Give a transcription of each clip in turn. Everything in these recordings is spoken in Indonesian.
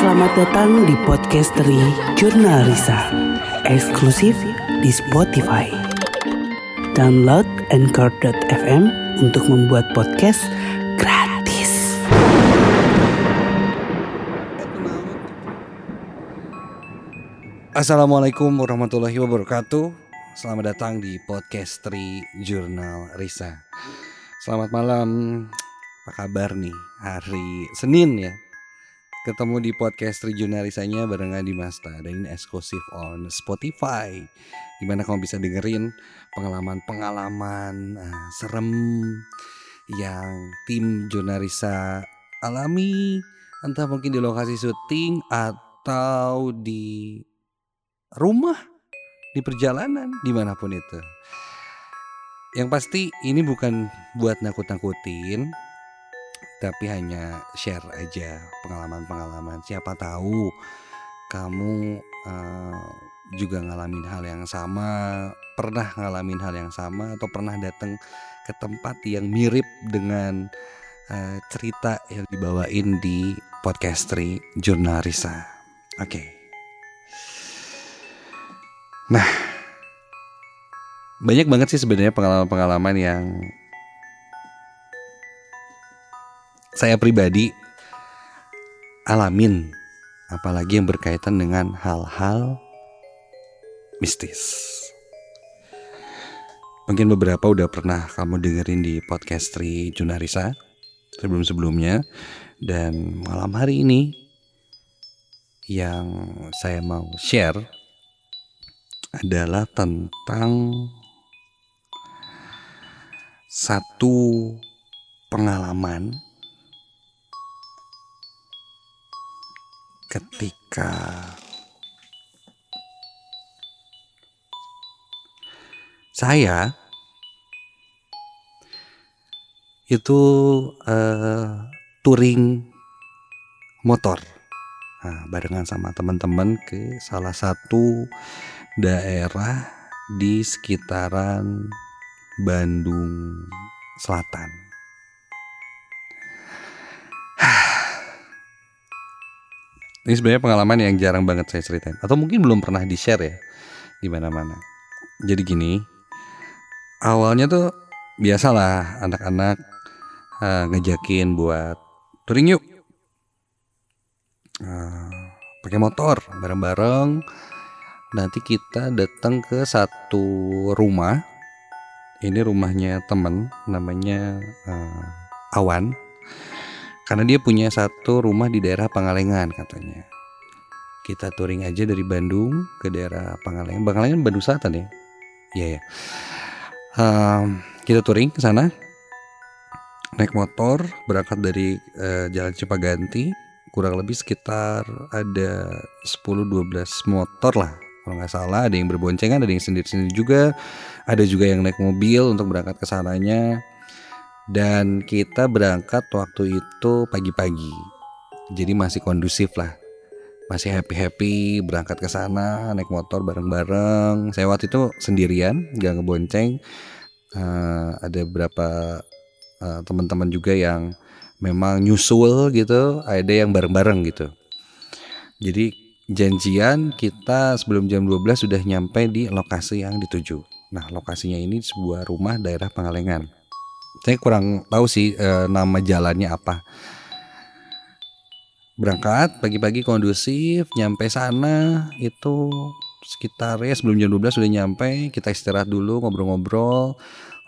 Selamat datang di Podcastery Jurnal Risa Eksklusif di Spotify. Download Anchor.fm untuk membuat podcast gratis. Assalamualaikum warahmatullahi wabarakatuh. Selamat datang di Podcastery Jurnal Risa. Selamat malam. Apa kabar nih Hari Senin ya Ketemu di Podcastery Jurnal Risanya barengan di Masta Dan ini eksklusif on Spotify. Di mana kamu bisa dengerin pengalaman-pengalaman uh, serem Yang tim Jurnalisa alami? Entah mungkin di lokasi syuting Atau di rumah di perjalanan di mana pun itu. Yang pasti ini bukan buat nakut-nakutin tapi hanya share aja pengalaman-pengalaman siapa tahu kamu uh, juga ngalamin hal yang sama pernah ngalamin hal yang sama atau pernah datang ke tempat yang mirip dengan uh, cerita yang dibawain di podcastri Jurnal Risa oke okay. Nah, banyak banget sih sebenarnya pengalaman-pengalaman yang saya pribadi alamin, apalagi yang berkaitan dengan hal-hal mistis. Mungkin beberapa udah pernah kamu dengerin di podcast Tri Junarisa sebelum-sebelumnya dan malam hari ini yang saya mau share adalah tentang satu pengalaman ketika saya itu uh, touring motor nah, barengan sama teman-teman ke salah satu daerah di sekitaran Bandung Selatan. Ini sebenarnya pengalaman yang jarang banget saya ceritain. Atau mungkin belum pernah di share ya di mana-mana. Jadi gini, awalnya tuh biasalah anak-anak uh, ngejakin buat touring yuk, uh, pakai motor bareng-bareng. Nanti kita datang ke satu rumah. Ini rumahnya temen namanya uh, Awan karena dia punya satu rumah di daerah Pangalengan katanya. Kita touring aja dari Bandung ke daerah Pangalengan. Pangalengan Bandung Selatan ya? Iya ya uh, kita touring ke sana. Naik motor berangkat dari uh, Jalan Cipaganti. Kurang lebih sekitar ada 10-12 motor lah kalau nggak salah. Ada yang berboncengan ada yang sendiri-sendiri juga. Ada juga yang naik mobil untuk berangkat ke sananya dan kita berangkat waktu itu pagi-pagi. Jadi masih kondusif lah. Masih happy happy berangkat ke sana naik motor bareng-bareng. Saya waktu itu sendirian nggak ngebonceng. Uh, ada beberapa uh, teman-teman juga yang memang nyusul gitu. Ada yang bareng-bareng gitu. Jadi janjian kita sebelum jam 12 sudah nyampe di lokasi yang dituju. Nah, lokasinya ini sebuah rumah daerah Pangalengan. Saya kurang tahu sih e, nama jalannya apa. Berangkat pagi-pagi kondusif, nyampe sana itu sekitar ya sebelum jam 12 sudah nyampe, kita istirahat dulu ngobrol-ngobrol.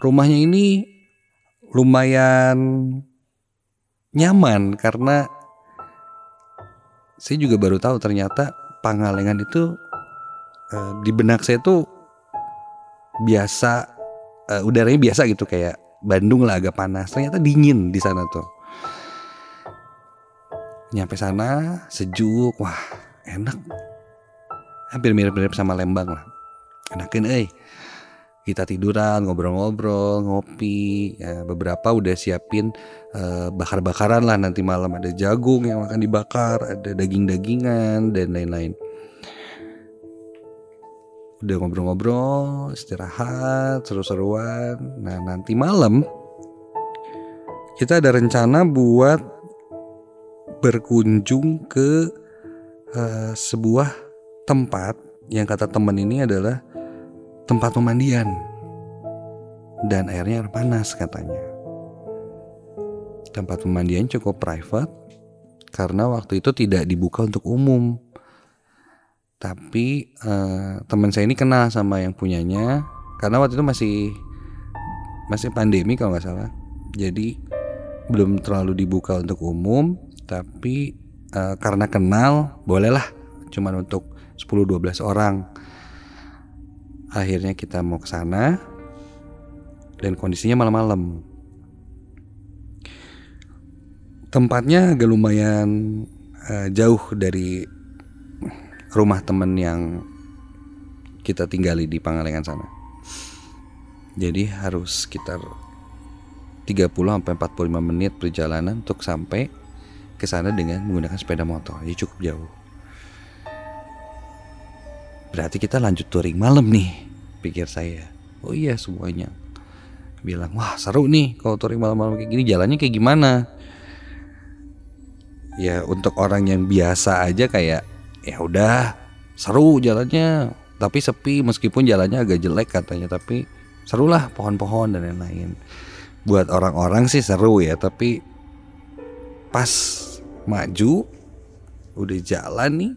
Rumahnya ini lumayan nyaman karena saya juga baru tahu ternyata Pangalengan itu uh, di benak saya tuh biasa uh, udaranya biasa gitu kayak Bandung lah agak panas. Ternyata dingin di sana tuh. Nyampe sana sejuk wah enak. Hampir mirip-mirip sama Lembang lah. Enakin eh kita tiduran ngobrol-ngobrol ngopi. Ya, beberapa udah siapin uh, bakar-bakaran lah nanti malam. Ada jagung yang akan dibakar ada daging-dagingan dan lain-lain udah ngobrol-ngobrol istirahat seru-seruan nah nanti malam kita ada rencana buat berkunjung ke uh, sebuah tempat yang kata temen ini adalah tempat pemandian dan airnya air panas katanya. Tempat pemandian cukup private karena waktu itu tidak dibuka untuk umum. Tapi uh, teman saya ini kenal sama yang punyanya karena waktu itu masih masih pandemi kalau nggak salah. Jadi belum terlalu dibuka untuk umum, tapi uh, karena kenal bolehlah cuman untuk 10-12 orang. Akhirnya kita mau ke sana dan kondisinya malam-malam. Tempatnya agak lumayan uh, jauh dari rumah temen yang kita tinggali di Pangalengan sana. Jadi harus sekitar 30 sampai 45 menit perjalanan untuk sampai ke sana dengan menggunakan sepeda motor. Jadi cukup jauh. Berarti kita lanjut touring malam nih, pikir saya. Oh iya semuanya. Bilang, wah seru nih kalau touring malam-malam kayak gini, jalannya kayak gimana? Ya untuk orang yang biasa aja kayak, ya udah seru jalannya, tapi sepi meskipun jalannya agak jelek katanya, tapi seru lah pohon-pohon dan lain-lain. Buat orang-orang sih seru ya, tapi pas maju udah jalan nih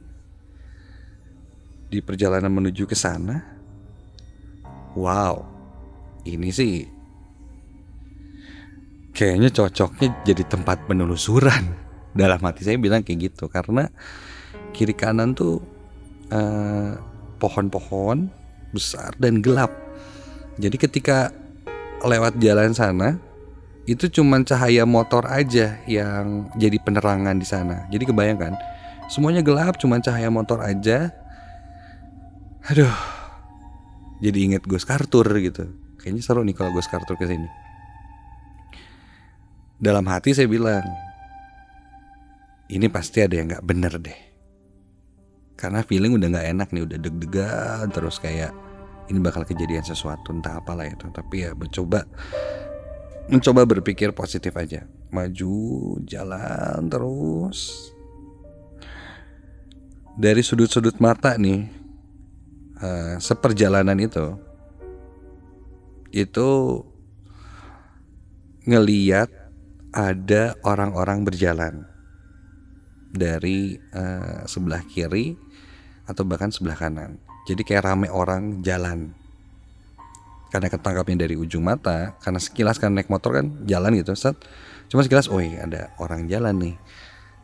di perjalanan menuju ke sana, wow, ini sih kayaknya cocoknya jadi tempat penelusuran. Dalam hati saya bilang kayak gitu karena kiri kanan tuh pohon pohon-pohon besar dan gelap. Jadi ketika lewat jalan sana itu cuman cahaya motor aja yang jadi penerangan di sana. Jadi kebayangkan semuanya gelap cuman cahaya motor aja. Aduh jadi inget Gus Kartur gitu. Kayaknya seru nih kalau Gus Kartur ke sini dalam hati saya bilang ini pasti ada yang nggak bener deh karena feeling udah nggak enak nih udah deg-degan terus kayak ini bakal kejadian sesuatu entah apalah itu. Tapi ya mencoba mencoba berpikir positif aja. Maju jalan terus. Dari sudut-sudut mata nih uh, seperjalanan itu itu ngeliat ada orang-orang berjalan dari uh, sebelah kiri atau bahkan sebelah kanan. Jadi kayak rame orang jalan. Karena ketangkapnya dari ujung mata, karena sekilas kan naik motor kan jalan gitu, set. Cuma sekilas, oh ada orang jalan nih.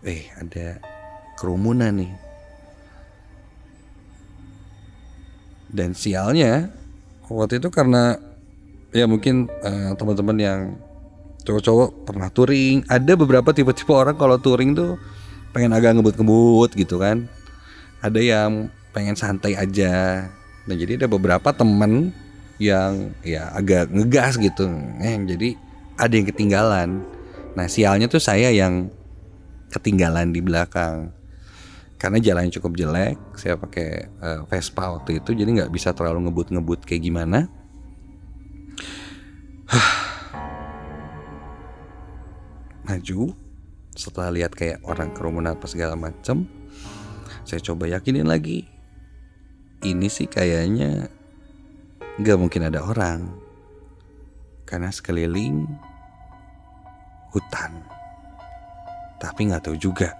Eh, ada kerumunan nih dan sialnya waktu itu karena ya mungkin uh, teman-teman yang cowok-cowok pernah touring ada beberapa tipe-tipe orang kalau touring tuh pengen agak ngebut-ngebut gitu kan. Ada yang pengen santai aja. Nah jadi ada beberapa temen yang ya agak ngegas gitu. Eh jadi ada yang ketinggalan. Nah sialnya tuh saya yang ketinggalan di belakang. Karena jalannya cukup jelek saya pakai uh, Vespa waktu itu jadi nggak bisa terlalu ngebut-ngebut kayak gimana. Maju setelah lihat kayak orang kerumunan apa segala macem saya coba yakinin lagi ini sih kayaknya nggak mungkin ada orang karena sekeliling hutan tapi nggak tahu juga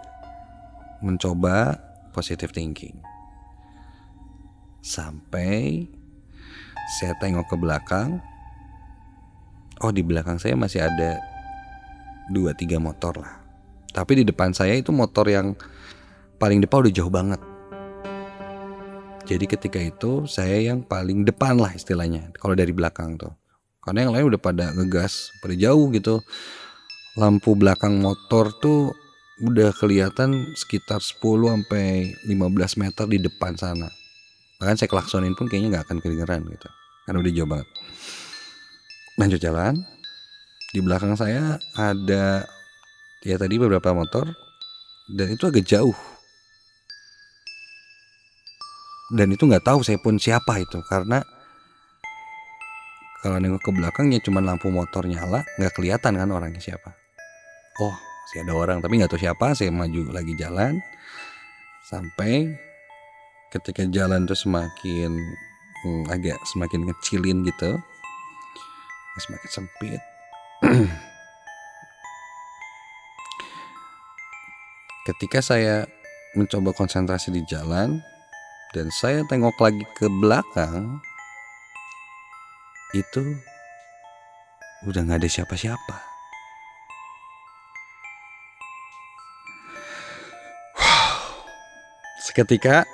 mencoba positive thinking. Sampai saya tengok ke belakang. Oh, di belakang saya masih ada dua tiga motor lah. Tapi di depan saya itu motor yang paling depan udah jauh banget. Jadi ketika itu saya yang paling depan lah istilahnya. Kalau dari belakang tuh. Karena yang lain udah pada ngegas, pada jauh gitu. Lampu belakang motor tuh udah kelihatan sekitar 10 sampai 15 meter di depan sana. Bahkan saya kelaksonin pun kayaknya nggak akan kedengeran gitu. Karena udah jauh banget. Lanjut jalan. Di belakang saya ada ya tadi beberapa motor dan itu agak jauh. Dan itu nggak tahu saya pun siapa itu karena kalau nengok ke belakangnya cuma lampu motor nyala nggak kelihatan kan orangnya siapa. Oh masih ada orang tapi nggak tahu siapa saya maju lagi jalan sampai ketika jalan tuh semakin hmm, agak semakin ngecilin gitu semakin sempit ketika saya mencoba konsentrasi di jalan dan saya tengok lagi ke belakang itu udah nggak ada siapa-siapa. Seketika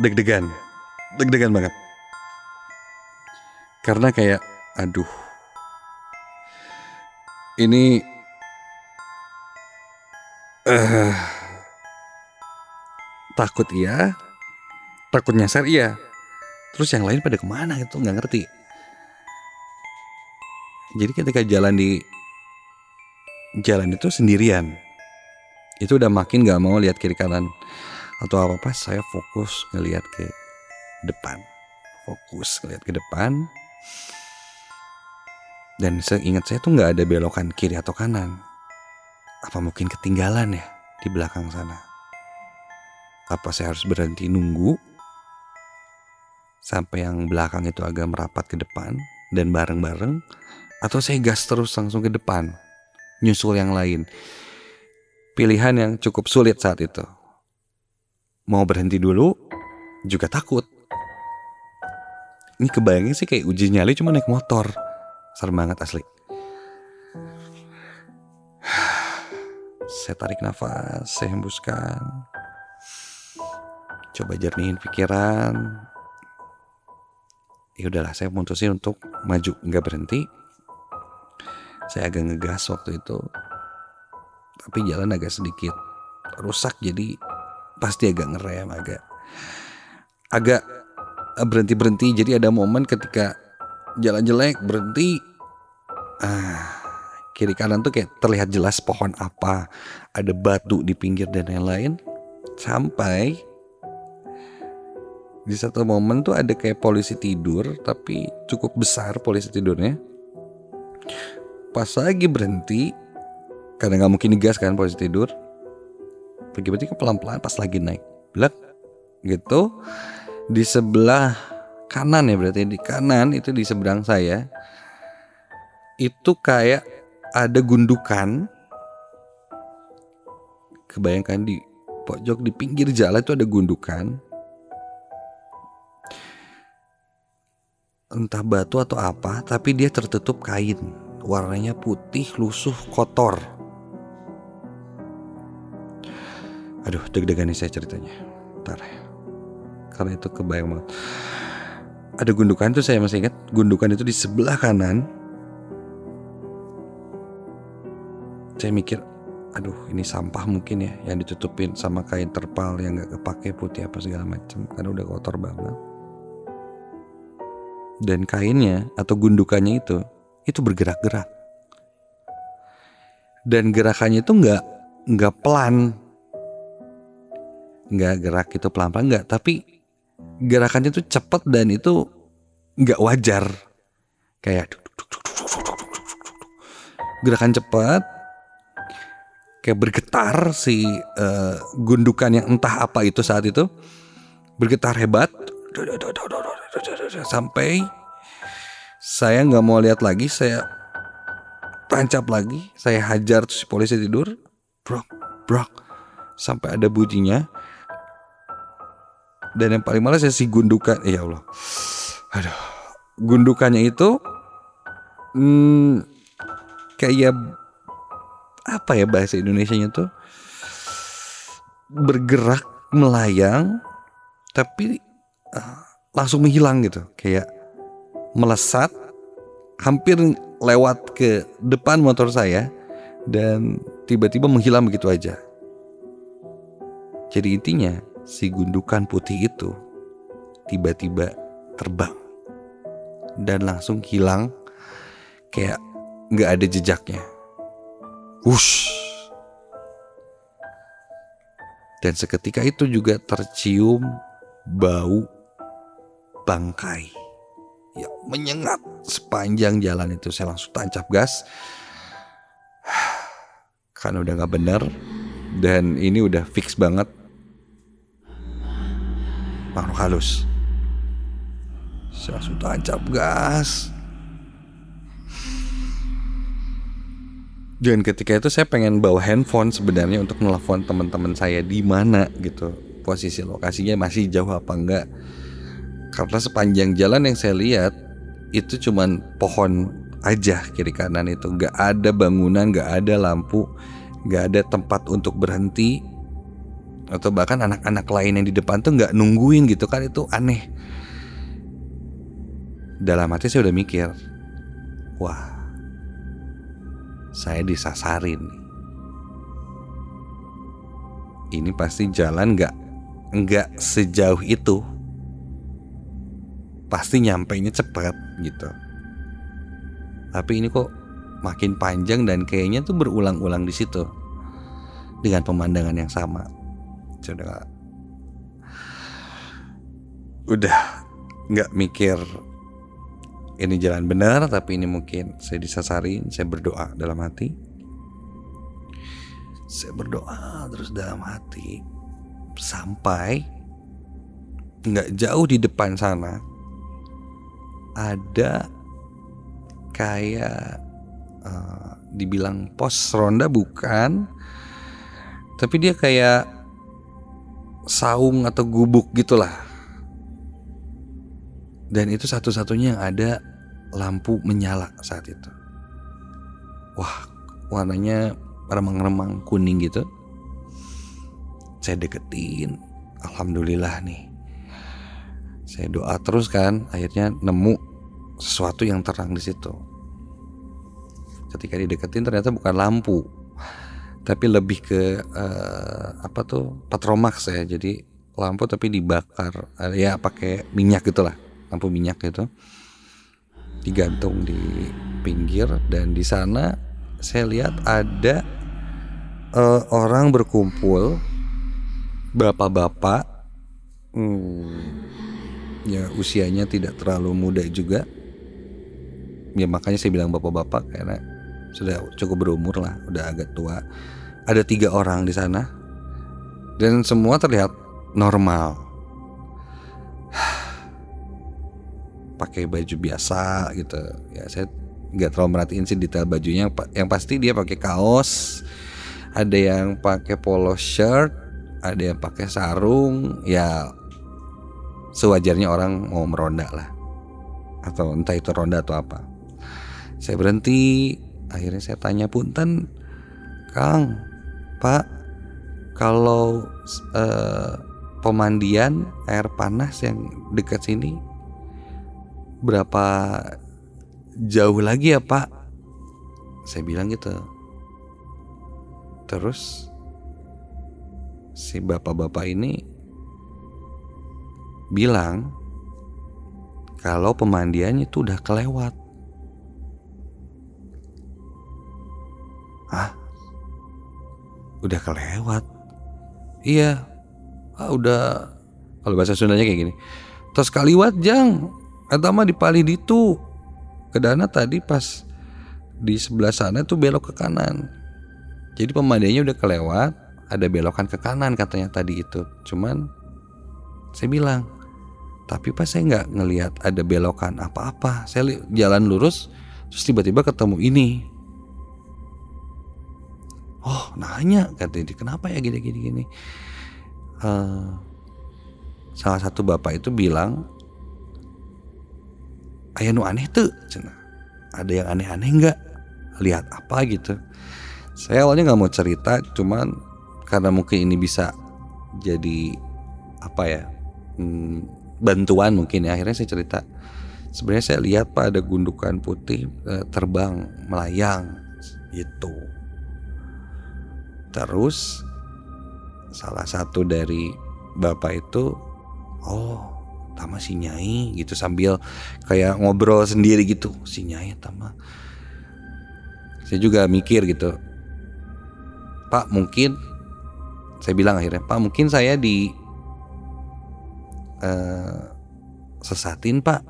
deg-degan, deg-degan banget. Karena kayak, aduh, ini uh, takut iya, takut nyasar iya. Terus yang lain pada ke mana itu nggak ngerti. Jadi ketika jalan di jalan itu sendirian, itu udah makin gak mau lihat kiri kanan atau apa apa. Saya fokus ngelihat ke depan, fokus ngelihat ke depan. Dan seingat saya tuh nggak ada belokan kiri atau kanan. Apa mungkin ketinggalan ya di belakang sana? Apa saya harus berhenti nunggu sampai yang belakang itu agak merapat ke depan dan bareng-bareng? Atau saya gas terus langsung ke depan nyusul yang lain? Pilihan yang cukup sulit saat itu. Mau berhenti dulu juga takut. Ini kebayangnya sih kayak uji nyali cuma naik motor. Serem banget asli saya tarik nafas saya hembuskan. Coba jernihin pikiran. Ya udahlah saya memutusin untuk maju nggak berhenti. Saya agak ngegas waktu itu. Tapi jalan agak sedikit rusak jadi pasti agak ngerem agak agak berhenti berhenti jadi ada momen ketika jalan jelek berhenti. Ah kiri kanan tuh kayak terlihat jelas pohon apa ada batu di pinggir dan lain-lain. Sampai di satu momen tuh ada kayak polisi tidur tapi cukup besar polisi tidurnya. Pas lagi berhenti karena nggak mungkin digas kan polisi tidur pergi berhenti ke pelan-pelan pas lagi naik blek gitu. Di sebelah kanan ya berarti di kanan itu di seberang saya itu kayak ada gundukan kebayangkan di pojok di pinggir jalan itu ada gundukan entah batu atau apa, tapi dia tertutup kain. Warnanya putih, lusuh, kotor. Aduh, deg-degan nih saya ceritanya. Ntar. Karena itu kebayang banget. Ada gundukan tuh saya masih ingat. Gundukan itu di sebelah kanan. Saya mikir, aduh ini sampah mungkin ya yang ditutupin sama kain terpal yang gak kepake putih apa segala macam karena udah kotor banget. Dan kainnya atau gundukannya itu itu bergerak-gerak. Dan gerakannya itu nggak nggak pelan. Nggak gerak itu pelan-pelan nggak tapi gerakannya itu cepat dan itu nggak wajar. Kayak gerakan cepat kayak bergetar si uh, gundukan yang entah apa itu saat itu. Bergetar hebat. Sampai saya nggak mau lihat lagi saya tancap lagi saya hajar si polisi tidur. Brok brok. Sampai ada bunyinya. Dan yang paling malas saya si gundukan ya Allah. Aduh. Gundukannya itu hmm, kayak apa ya bahasa Indonesia-nya tuh? Bergerak melayang tapi uh, langsung menghilang gitu. Kayak melesat hampir lewat ke depan motor saya dan tiba-tiba menghilang begitu aja. Jadi intinya si gundukan putih itu tiba-tiba terbang dan langsung hilang kayak nggak ada jejaknya wush. Dan seketika itu juga tercium bau bangkai. Ya menyengat sepanjang jalan itu. Saya langsung tancap gas. Karena udah nggak bener dan ini udah fix banget. Makhluk halus. Saya langsung tancap gas dan ketika itu saya pengen bawa handphone sebenarnya untuk nelfon teman-teman saya di mana gitu posisi lokasinya masih jauh apa enggak. Karena sepanjang jalan yang saya lihat itu cuman pohon aja kiri kanan itu. Nggak ada bangunan nggak ada lampu nggak ada tempat untuk berhenti. Atau bahkan anak-anak lain yang di depan tuh nggak nungguin gitu kan itu aneh. Dalam hati saya udah mikir wah saya disasarin. Ini pasti jalan nggak? Nggak sejauh itu. Pasti nyampe nya cepet gitu. Tapi ini kok makin panjang dan kayaknya tuh berulang-ulang di situ. Dengan pemandangan yang sama. Sudah udah nggak mikir ini jalan benar tapi ini mungkin saya disasarin saya berdoa dalam hati. Saya berdoa terus dalam hati sampai nggak jauh di depan sana ada kayak uh, dibilang pos ronda bukan tapi dia kayak saung atau gubuk gitulah. Dan itu satu-satunya yang ada lampu menyala saat itu. Wah warnanya remang-remang kuning gitu. Saya deketin. Alhamdulillah nih. Saya doa terus kan akhirnya nemu sesuatu yang terang di situ. Ketika dideketin ternyata bukan lampu tapi lebih ke uh, apa tuh patromax ya jadi lampu tapi dibakar uh, ya pakai minyak gitulah lampu minyak gitu digantung di pinggir dan di sana saya lihat ada uh, orang berkumpul. Bapak-bapak hmm, ya usianya tidak terlalu muda juga. Ya makanya saya bilang bapak-bapak karena sudah cukup berumur lah udah agak tua. Ada tiga orang di sana. Dan semua terlihat normal pakai baju biasa gitu. Ya saya nggak terlalu merhatiin sih detail bajunya. Yang pasti dia pakai kaos ada yang pakai polo shirt ada yang pakai sarung. Ya sewajarnya orang mau meronda lah. Atau entah itu ronda atau apa. Saya berhenti. Akhirnya saya tanya punten Kang Pak kalau eh, pemandian air panas yang dekat sini berapa jauh lagi ya Pak saya bilang gitu terus si bapak-bapak ini bilang kalau pemandiannya itu udah kelewat. Ah, udah kelewat. Iya, ah, udah. Kalau bahasa Sundanya kayak gini. Terus kaliwat jang, atau mah di pali ditu. Kedana tadi pas di sebelah sana tuh belok ke kanan. Jadi pemandiannya udah kelewat, ada belokan ke kanan katanya tadi itu. Cuman saya bilang, tapi pas saya nggak ngelihat ada belokan apa-apa saya jalan lurus terus tiba-tiba ketemu ini oh nanya katanya kenapa ya gini gini gini uh, salah satu bapak itu bilang ayah nu aneh tuh. Cina. Ada yang aneh-aneh nggak? Lihat apa gitu. Saya awalnya nggak mau cerita cuman karena mungkin ini bisa jadi apa ya hmm, bantuan mungkin ya. Akhirnya saya cerita. Sebenarnya saya lihat pak ada gundukan putih eh, terbang melayang itu terus salah satu dari bapak itu oh tama si nyai gitu sambil kayak ngobrol sendiri gitu. Si nyai tama. Saya juga mikir gitu pak mungkin saya bilang akhirnya pak mungkin saya di uh, sesatin pak.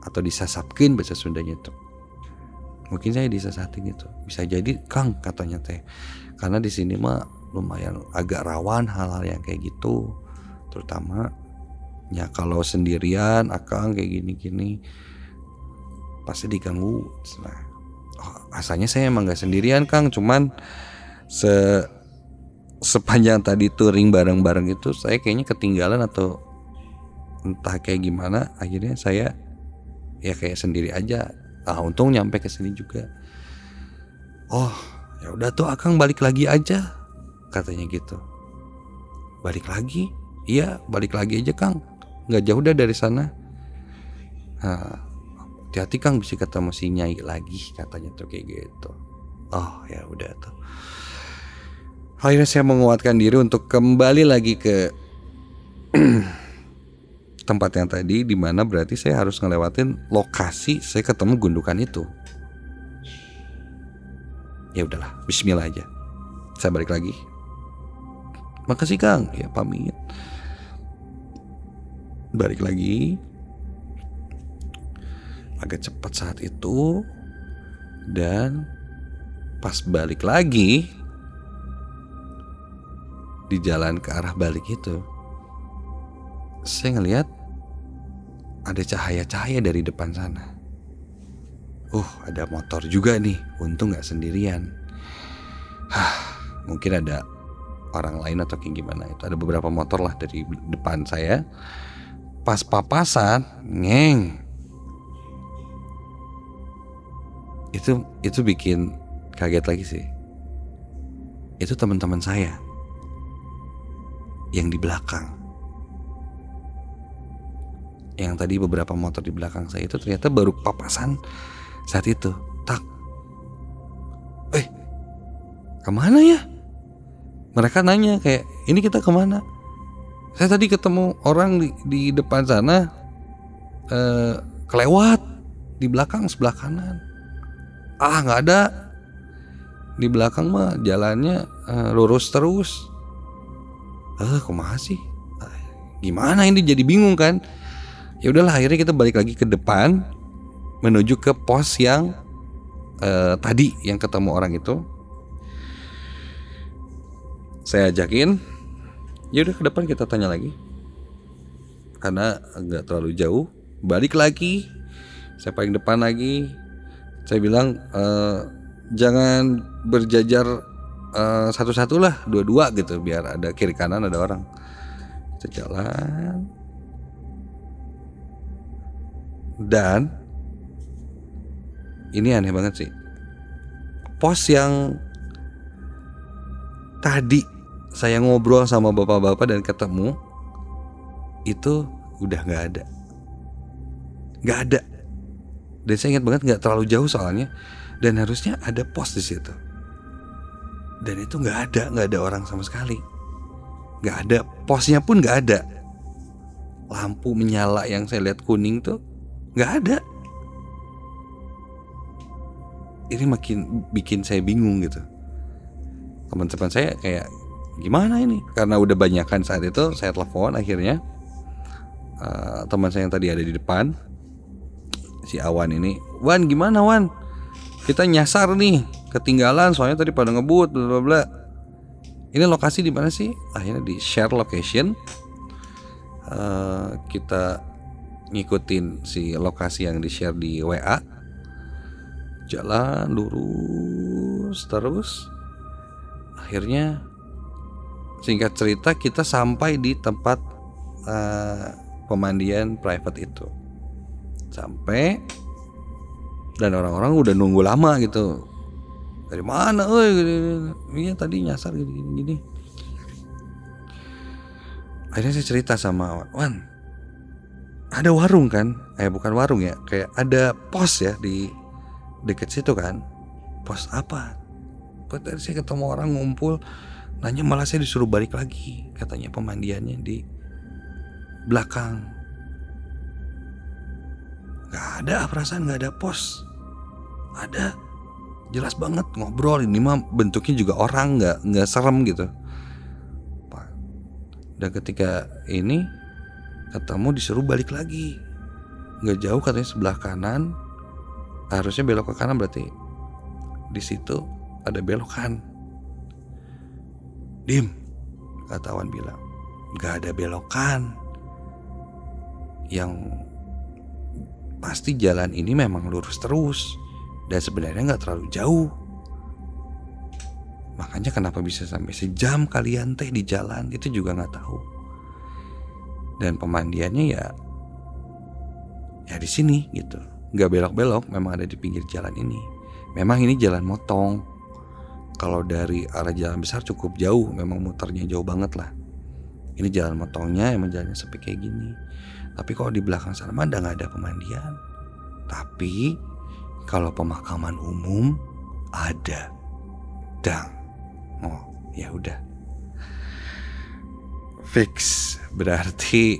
Atau disasapkin bahasa Sundanya itu mungkin saya disesatin itu. Bisa jadi Kang katanya teh. Karena di sini mah lumayan agak rawan hal-hal yang kayak gitu terutama ya kalau sendirian akang kayak gini-gini pasti diganggu. Nah oh, asalnya saya emang gak sendirian kang. Cuman se sepanjang tadi touring bareng-bareng itu saya kayaknya ketinggalan atau entah kayak gimana. Akhirnya saya ya kayak sendiri aja. Ah untung nyampe ke sini juga. Oh ya udah tuh akang balik lagi aja katanya gitu. Balik lagi? Iya balik lagi aja kang nggak jauh dah dari sana. Nah, hati-hati kang bisa ketemu si nyai lagi katanya tuh kayak gitu. Oh ya udah tuh. Akhirnya saya menguatkan diri untuk kembali lagi ke tempat yang tadi di mana berarti saya harus ngelewatin lokasi saya ketemu gundukan itu. Ya udahlah Bismillah aja. Saya balik lagi. Makasih Kang. Ya pamit balik lagi agak cepat saat itu dan pas balik lagi di jalan ke arah balik itu saya ngelihat ada cahaya-cahaya dari depan sana. Uh, ada motor juga nih. Untung nggak sendirian. Hah, mungkin ada orang lain atau kayak gimana itu. Ada beberapa motor lah dari depan saya pas papasan ngeng. Itu itu bikin kaget lagi sih. Itu teman-teman saya yang di belakang. Yang tadi beberapa motor di belakang saya itu ternyata baru papasan saat itu. Tak. Eh ke mana ya? Mereka nanya kayak ini kita ke mana saya tadi ketemu orang di, di depan sana eh, kelewat di belakang sebelah kanan. Ah nggak ada. Di belakang mah jalannya eh, lurus terus. Eh kok masih? Gimana ini? Jadi bingung kan? Ya udahlah akhirnya kita balik lagi ke depan menuju ke pos yang eh, tadi yang ketemu orang itu. Saya ajakin ya udah ke depan kita tanya lagi. Karena nggak terlalu jauh. Balik lagi. Saya paling depan lagi. Saya bilang e, jangan berjajar uh, satu-satu lah dua-dua gitu biar ada kiri kanan ada orang. Kita jalan. Dan ini aneh banget sih. Pos yang tadi saya ngobrol sama bapak-bapak dan ketemu itu udah nggak ada. Nggak ada. Dan saya ingat banget nggak terlalu jauh soalnya. Dan harusnya ada pos di situ. Dan itu nggak ada nggak ada orang sama sekali. Nggak ada. Posnya pun nggak ada. Lampu menyala yang saya lihat kuning tuh nggak ada. Ini makin bikin saya bingung gitu. Teman-teman saya kayak gimana ini? Karena udah banyakan saat itu saya telepon akhirnya uh, teman saya yang tadi ada di depan si Awan ini Wan gimana Wan? Kita nyasar nih ketinggalan soalnya tadi pada ngebut bla bla bla. Ini lokasi di mana sih? Akhirnya di share location. Uh, kita ngikutin si lokasi yang di share di WA jalan lurus terus. Akhirnya Singkat cerita kita sampai di tempat uh, pemandian private itu. Sampai dan orang-orang udah nunggu lama gitu. Dari mana? Oh, iya tadi nyasar gini gini. gini. Akhirnya saya cerita sama Wan, ada warung kan? Eh bukan warung ya, kayak ada pos ya di deket situ kan. Pos apa? Tadi saya ketemu orang ngumpul Nanya malah saya disuruh balik lagi Katanya pemandiannya di belakang. Gak ada perasaan gak ada pos Ada. Jelas banget ngobrol. Ini mah bentuknya juga orang nggak nggak serem gitu. Dan ketika ini ketemu disuruh balik lagi. Nggak jauh katanya sebelah kanan. Harusnya belok ke kanan berarti di situ ada belokan Dim, kata Wan bilang, Gak ada belokan. Yang pasti jalan ini memang lurus terus. Dan sebenarnya gak terlalu jauh. Makanya kenapa bisa sampai sejam kalian teh di jalan Itu juga gak tahu. Dan pemandiannya ya Ya di sini gitu. Gak belok-belok memang ada di pinggir jalan ini. Memang ini jalan motong kalau dari arah jalan besar cukup jauh memang muternya jauh banget lah. Ini jalan motongnya emang jalannya sepi kayak gini. Tapi kalau di belakang sana mah nggak ada pemandian. Tapi kalau pemakaman umum ada. Dang. Oh ya udah. Fix. Berarti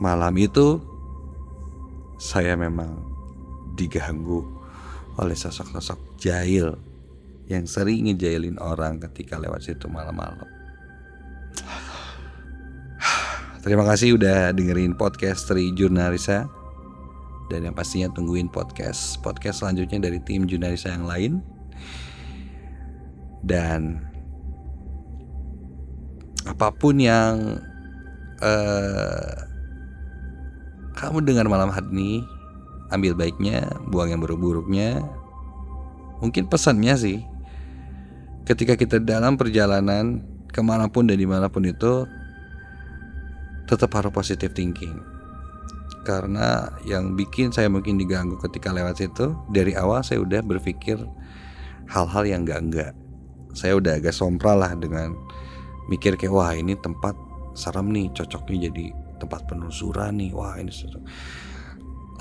malam itu saya memang diganggu oleh sosok-sosok jahil yang sering ngejailin orang ketika lewat situ malam-malam. Terima kasih udah dengerin podcast dari Jurnalisa dan yang pastinya tungguin podcast podcast selanjutnya dari tim Jurnalisa yang lain dan apa pun yang uh, kamu dengar malam hari ini ambil baiknya, buang yang buruk-buruknya. Mungkin pesannya sih, ketika kita dalam perjalanan ke mana pun dan di mana pun itu, tetap harus positive thinking. Karena yang bikin saya mungkin diganggu ketika lewat situ, dari awal saya udah berpikir hal-hal yang enggak-enggak. Saya udah agak sompral lah dengan mikir kayak wah ini tempat serem nih, cocoknya jadi tempat penelusuran nih, wah ini cocok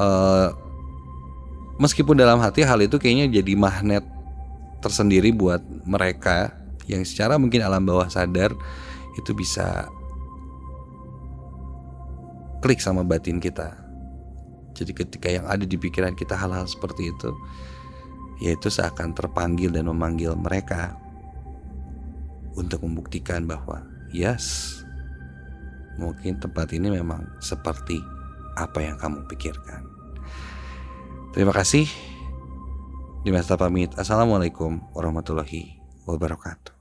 uh, meskipun dalam hati hal itu kayaknya jadi magnet tersendiri buat mereka yang secara mungkin alam bawah sadar itu bisa klik sama batin kita. Jadi ketika yang ada di pikiran kita hal-hal seperti itu, yaitu seakan terpanggil dan memanggil mereka untuk membuktikan bahwa yes, mungkin tempat ini memang seperti apa yang kamu pikirkan. Terima kasih. Dimas pamit. Assalamualaikum warahmatullahi wabarakatuh.